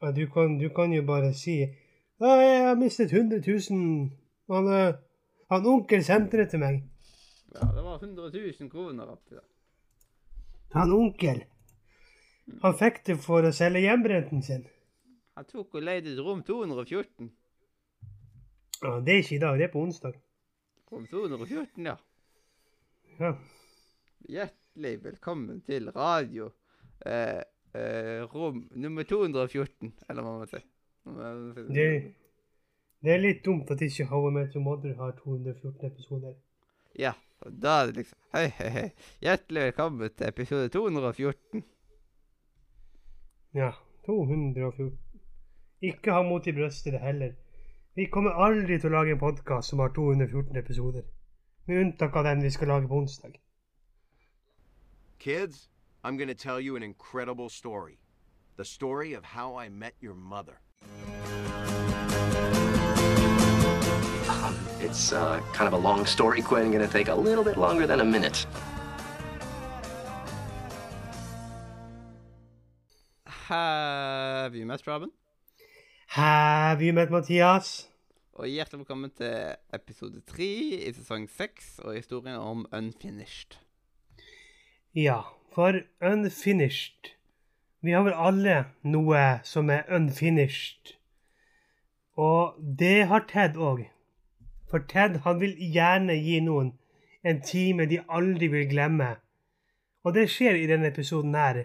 Du, kan, du kan jo bare si ja, 'Jeg har mistet 100 000. Han, eh, han onkel sendte det til meg.' Ja, det var 100 000 kroner oppi der. Han onkel. Han fikk det for å selge hjemmebrenten sin. Han tok og leide et rom 214. Ja, Det er ikke i dag, det er på onsdag. Rom 214, ja. Ja. Hjertelig velkommen til radio. Eh, eh, rom nummer 214, eller hva man sier. Det, det er litt dumt at ikke How I Met Your Mother har 214 episoder. Ja, og da er det liksom Hei, hei, hei. Hjertelig velkommen til episode 214. Ja, 214. Ikke ha mot i brøstet det heller. Vi kommer aldri til å lage en podkast som har 214 episoder. Med unntak av den vi skal lage på onsdag. Kids, I'm gonna to tell you an incredible story. The story of how I met your mother. Um, it's uh, kind of a long story, Quinn. Going to take a little bit longer than a minute. Have you met Robin? Have you met Mathias? Og hjertelig velkommen til episode tre i sesong seks og historien om Unfinished. Ja, for unfinished Vi har vel alle noe som er unfinished. Og det har Ted òg. For Ted han vil gjerne gi noen en time de aldri vil glemme. Og det skjer i denne episoden her.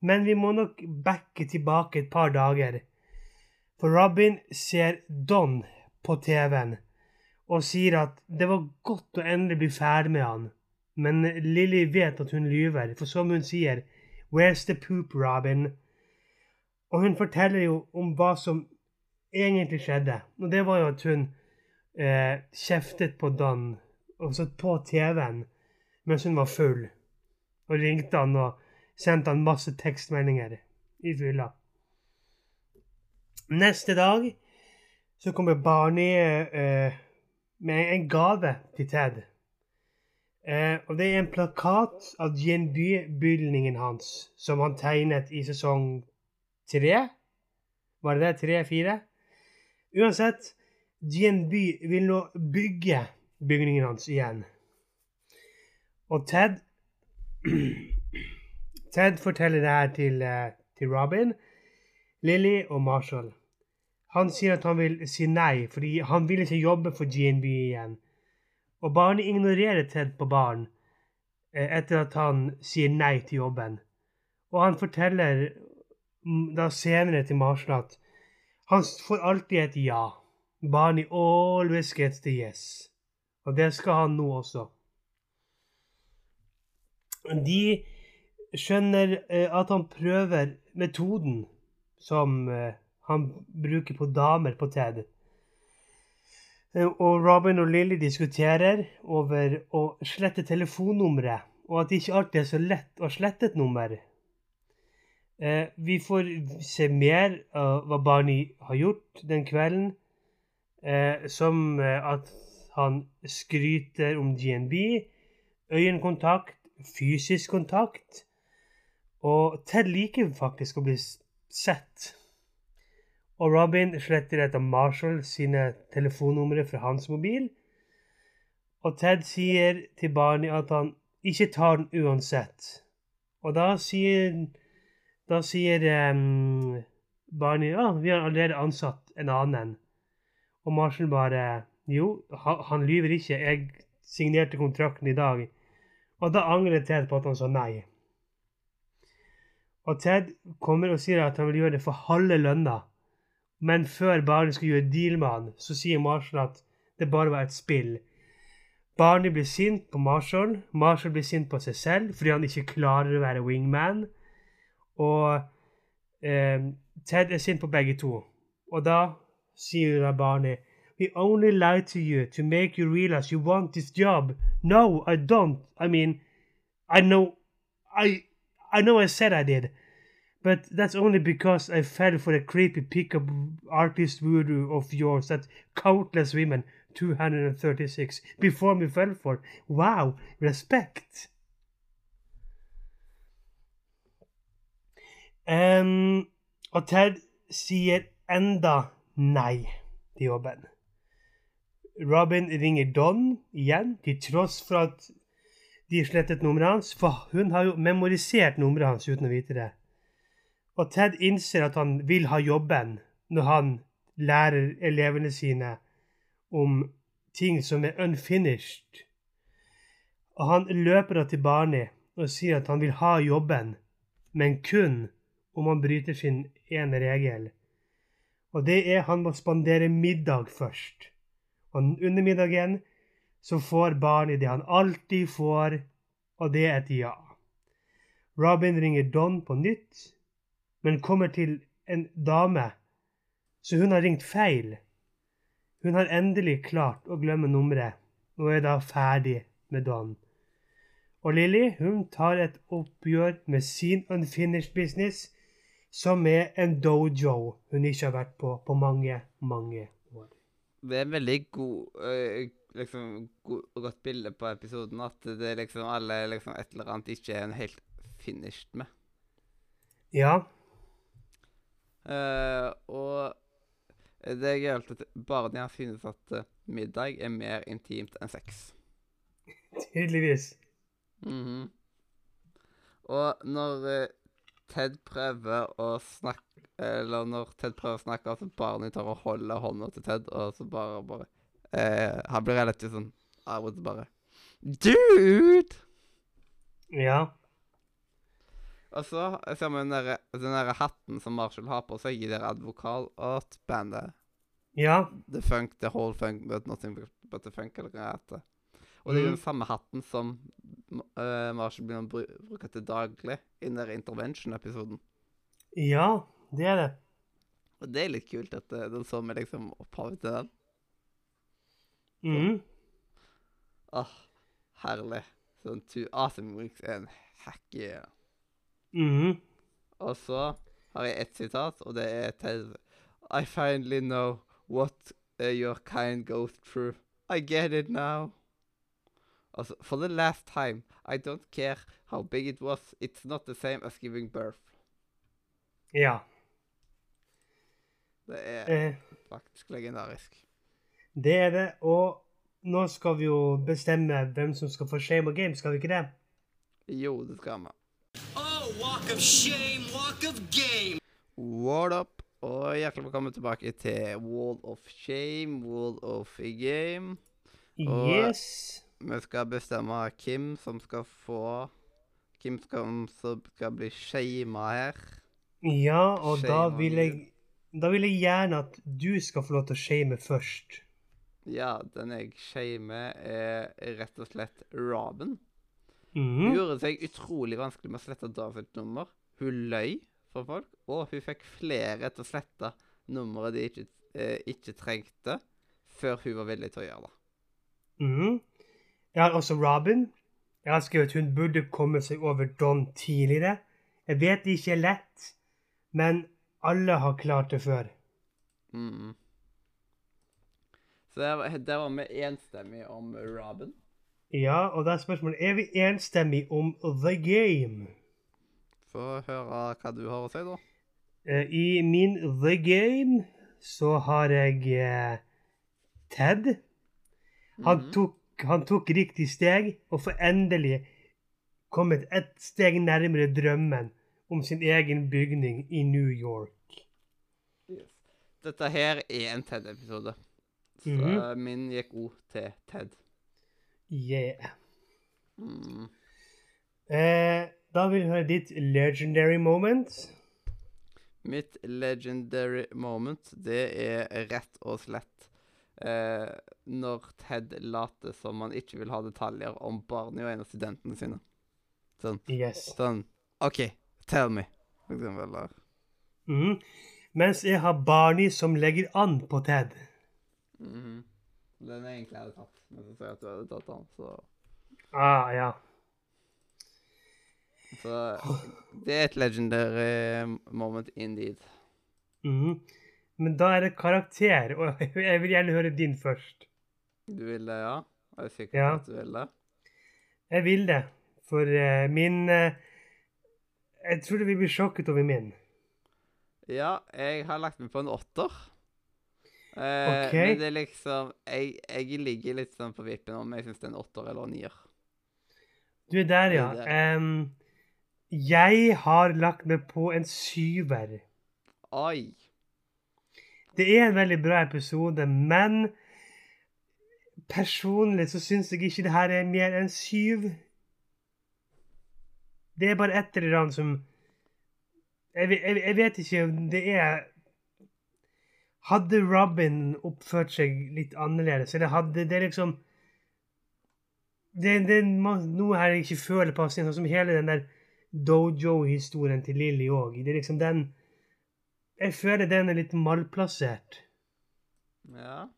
Men vi må nok backe tilbake et par dager. For Robin ser Don på TV-en og sier at det var godt å endelig bli ferdig med han. Men Lily vet at hun lyver, for som hun sier Where's the poop, Robin? Og hun forteller jo om hva som egentlig skjedde. Og det var jo at hun eh, kjeftet på Dan, altså på TV-en, mens hun var full. Og ringte han og sendte han masse tekstmeldinger i fylla. Neste dag så kommer Barney eh, med en gave til Ted. Eh, og det er en plakat av GNB-bygningen hans som han tegnet i sesong tre. Var det det? Tre-fire? Uansett, GNB vil nå bygge bygningen hans igjen. Og Ted Ted forteller det her til, eh, til Robin, Lily og Marshall. Han sier at han vil si nei, fordi han vil ikke jobbe for GNB igjen. Og Barney ignorerer Ted på baren eh, etter at han sier nei til jobben. Og han forteller da senere til Marshall at han får alltid et ja. Barney always gets the yes. Og det skal han nå også. De skjønner eh, at han prøver metoden som eh, han bruker på damer på TED. Eh, og Robin og Lily diskuterer over å slette telefonnummeret, og at det ikke alltid er så lett å slette et nummer. Vi får se mer av hva Barney har gjort den kvelden, som at han skryter om GNB, øyekontakt, fysisk kontakt. Og Ted liker faktisk å bli sett. Og Robin sletter etter Marshall sine telefonnumre fra hans mobil. Og Ted sier til Barney at han ikke tar den uansett. Og da sier, da sier um, Barney ja, vi har allerede ansatt en annen. Og Marshall bare jo, han lyver ikke. Jeg signerte kontrakten i dag. Og da angrer Ted på at han sa nei. Og Ted kommer og sier at han vil gjøre det for halve lønna. Men før Barney skal gjøre deal med han, så sier Marshall at det bare var et spill. Barney blir sint på Marshall. Marshall blir sint på seg selv fordi han ikke klarer å være wingman. Og eh, Ted er sint på begge to. Og da sier da Barney We only lied to you to make you realize you want this job. No, I don't. I mean, I know, I, I know I said I did. But that's only because I fell for the creepy pickup artist voodoo of yours that countless women, 236, before me fell for. Wow, respect. Um, og Ted sier enda nei til jobben. Robin ringer Don igjen, til tross for at de slettet nummeret hans, for hun har jo memorisert nummeret hans uten å vite det. Og Ted innser at han vil ha jobben når han lærer elevene sine om ting som er unfinished. Og han løper da til Barney og sier at han vil ha jobben, men kun om han bryter sin ene regel. Og det er han må spandere middag først. Og under middagen så får Barney det han alltid får, og det er et ja. Robin ringer Don på nytt, men kommer til en dame, så hun har ringt feil. Hun har endelig klart å glemme nummeret, og er da ferdig med Don. Og Lilly hun tar et oppgjør med sin unfinished business, som er en dojo hun ikke har vært på på mange, mange år. Det er en veldig god øh, liksom, god, godt bilde på episoden. At det liksom alle liksom et eller annet ikke er helt finished med. Ja, Eh, og det er gøyalt at Barney har synes at eh, middag er mer intimt enn sex. tydeligvis. Mhm. Og når eh, Ted prøver å snakke Eller når Ted prøver å snakke, så barnet tar og holder hånda til Ted, og så bare bare eh, Han blir relativt sånn av og til bare Dude! Ja. Og så ser vi den der, der hatten som Marshall har på seg i det advokatbandet. Ja. The funk, the whole funk, but nothing but, the funk, eller hva det heter. Og det er jo Mm. den samme hatten som uh, Marshall begynner å bru bruke til daglig i den der Intervention-episoden. Ja, det er det. Og det er litt kult at uh, den så med liksom opphavet til den. Mhm. Åh, herlig. Sånn two awesome weeks and heck yeah. Mhm. Og så har jeg ett sitat, og det er til I finally know what uh, your kind goes through. I get it now. Altså, for the last time, I don't care how big it was, it's not the same as giving birth. Ja. Det er Eh, faktisk legendarisk. det er det. Og nå skal vi jo bestemme hvem som skal få shame og game, skal vi ikke det? Jo, det skal vi. Oh, walk of shame, walk of game. What up? Og hjertelig velkommen tilbake til Wall of Shame, Wall of Game. Og- Yes. Vi skal bestemme hvem som skal få Hvem skal, som skal bli shama her. Ja, og da Shame vil jeg Da vil jeg gjerne at du skal få lov til å shame først. Ja, den jeg shamer, er rett og slett Robin. Hun Mhm. gjorde seg utrolig vanskelig med å slette Davids nummer. Hun løy for folk, og hun fikk flere til å slette nummeret de ikke, eh, ikke trengte, før hun var villig til å gjøre det. Mm. Jeg har også Robin. Jeg har skrevet at hun burde komme seg over Don tidligere. Jeg vet det ikke er lett, men alle har klart det før. Mm. Så der, var- der var vi enstemmige om Robin. Ja, og da er spørsmålet er vi enstemmige om The Game. Få høre hva du har å si, da. Eh, I min The Game så har jeg eh, Ted. Han, Mhm. tok, han tok riktig steg og får endelig kommet ett steg nærmere drømmen om sin egen bygning i New York. Dette her er en Ted-episode. Så Mhm. min gikk òg til Ted. Yeah. Mm. Eh, da vil jeg høre ditt legendary moment. Mitt legendary moment, det er rett og slett eh, når Ted later som han ikke vil ha detaljer om barnet og en av studentene sine. Sånn. Yes. sånn OK, tell me. Eller. mm. Mens jeg har Barney som legger an på Ted. Mhm. Den er egentlig jeg hadde tatt, men så sier jeg at du hadde tatt den, så Ah, ja. Så det er et legendary moment indeed. Mhm. Men da er det karakter, og jeg vil gjerne høre din først. Du vil det, ja? Er du sikker på Ja. at du vil det? Jeg vil det, for uh, min uh, Jeg tror du vil bli sjokket over min. Ja, jeg har lagt meg på en åtter. Eh, okay. Men det er liksom jeg, jeg ligger litt sånn på vippen om jeg syns det er en åtter eller en nier. Du er der, ja. Er der. Um, jeg har lagt meg på en syver. Oi. Det er en veldig bra episode, men personlig så syns jeg ikke det her er mer enn syv. Det er bare et eller annet som jeg, jeg, jeg vet ikke om det er Hadde Robin oppført seg litt annerledes, eller hadde det liksom Det, det er noe her jeg ikke føler passer inn, sånn som hele den der dojo-historien til Lilly òg. Det er liksom den Jeg føler den er litt malplassert. Ja.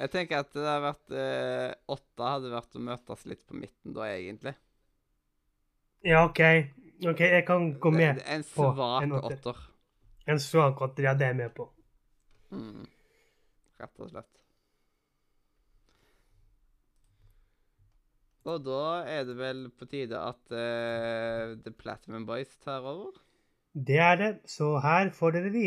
Jeg tenker at det hadde vært eh, åtte hadde vært å møtes litt på midten da, egentlig. Ja, OK. Ok, Jeg kan gå med en, En på en åtter. åtter. En svak åtter. Ja, det er jeg med på. Mm. Rett og slett. Og da er det vel på tide at uh, The Platinum Boys tar over? Det er det. Så her får dere de.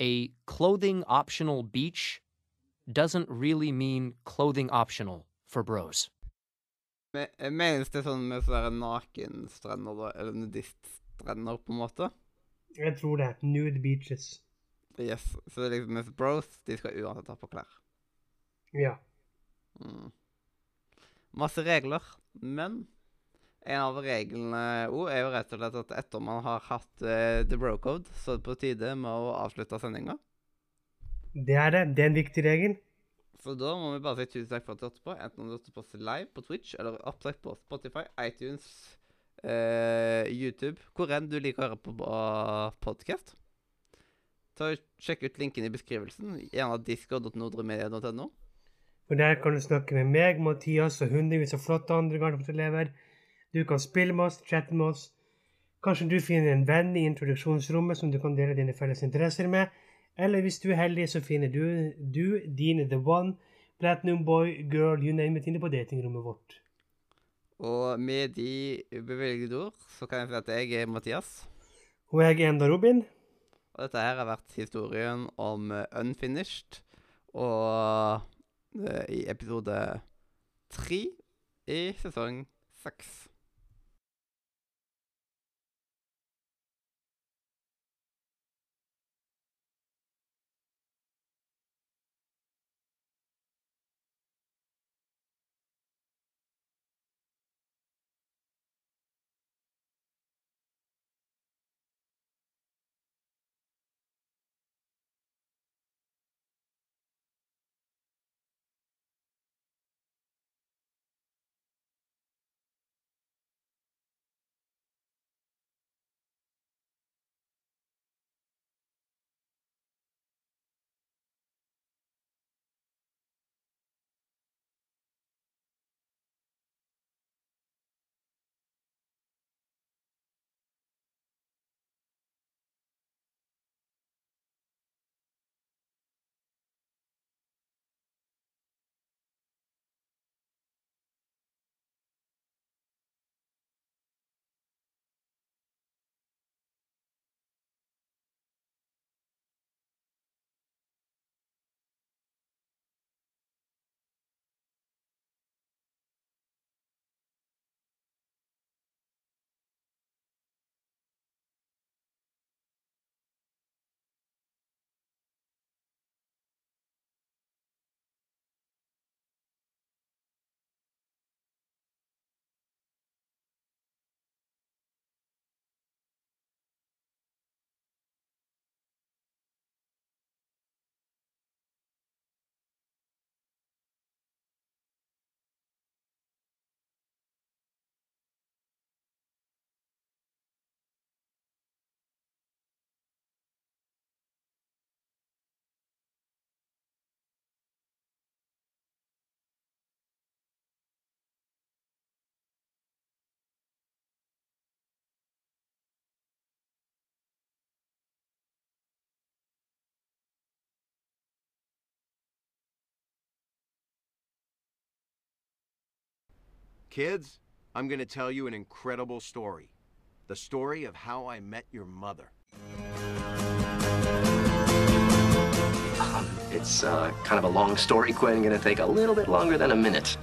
A clothing optional beach doesn't really mean clothing optional for bros. Eh, Menes det sånn med sånne nakenstrender, da? Eller nudiststrender, på en måte? Jeg tror det. Nude beaches. Yes. Så det er liksom mens bros, de skal uansett ha på klær. Ja. Mm. Masse regler, men en av reglene o, er jo rett og slett at etter man har hatt uh, The Bro Code, så er det på tide med å avslutte sendinga. Det er det. Det er en viktig regel. Så da må vi bare si tusen takk for at du hørte på, enten om du hørte på oss live på Twitch eller opptak på Spotify, iTunes, uh, YouTube, hvor enn du liker å høre på podkast. Sjekk ut linken i beskrivelsen. Gjerne disco.nordremedia.no. Og der kan du snakke med meg, Mathias og hundrevis av flotte andre gardermoelever. Du kan spille med oss, chatte med oss. Kanskje du finner en venn i introduksjonsrommet som du kan dele dine felles interesser med. Eller hvis du er heldig, så finner du, du dine The One, Platinum Boy, Girl, you name it, inne på datingrommet vårt. Og med de bevilgede ord så kan jeg si at jeg er Mathias. Og jeg er Enda Robin. Og dette her har vært historien om eh, Unfinished. Og eh, i episode tre i sesong seks. Kids, I'm going to tell you an incredible story. The story of how I met your mother. Um, it's uh, kind of a long story, Quinn. Gonna take a little bit longer than a minute.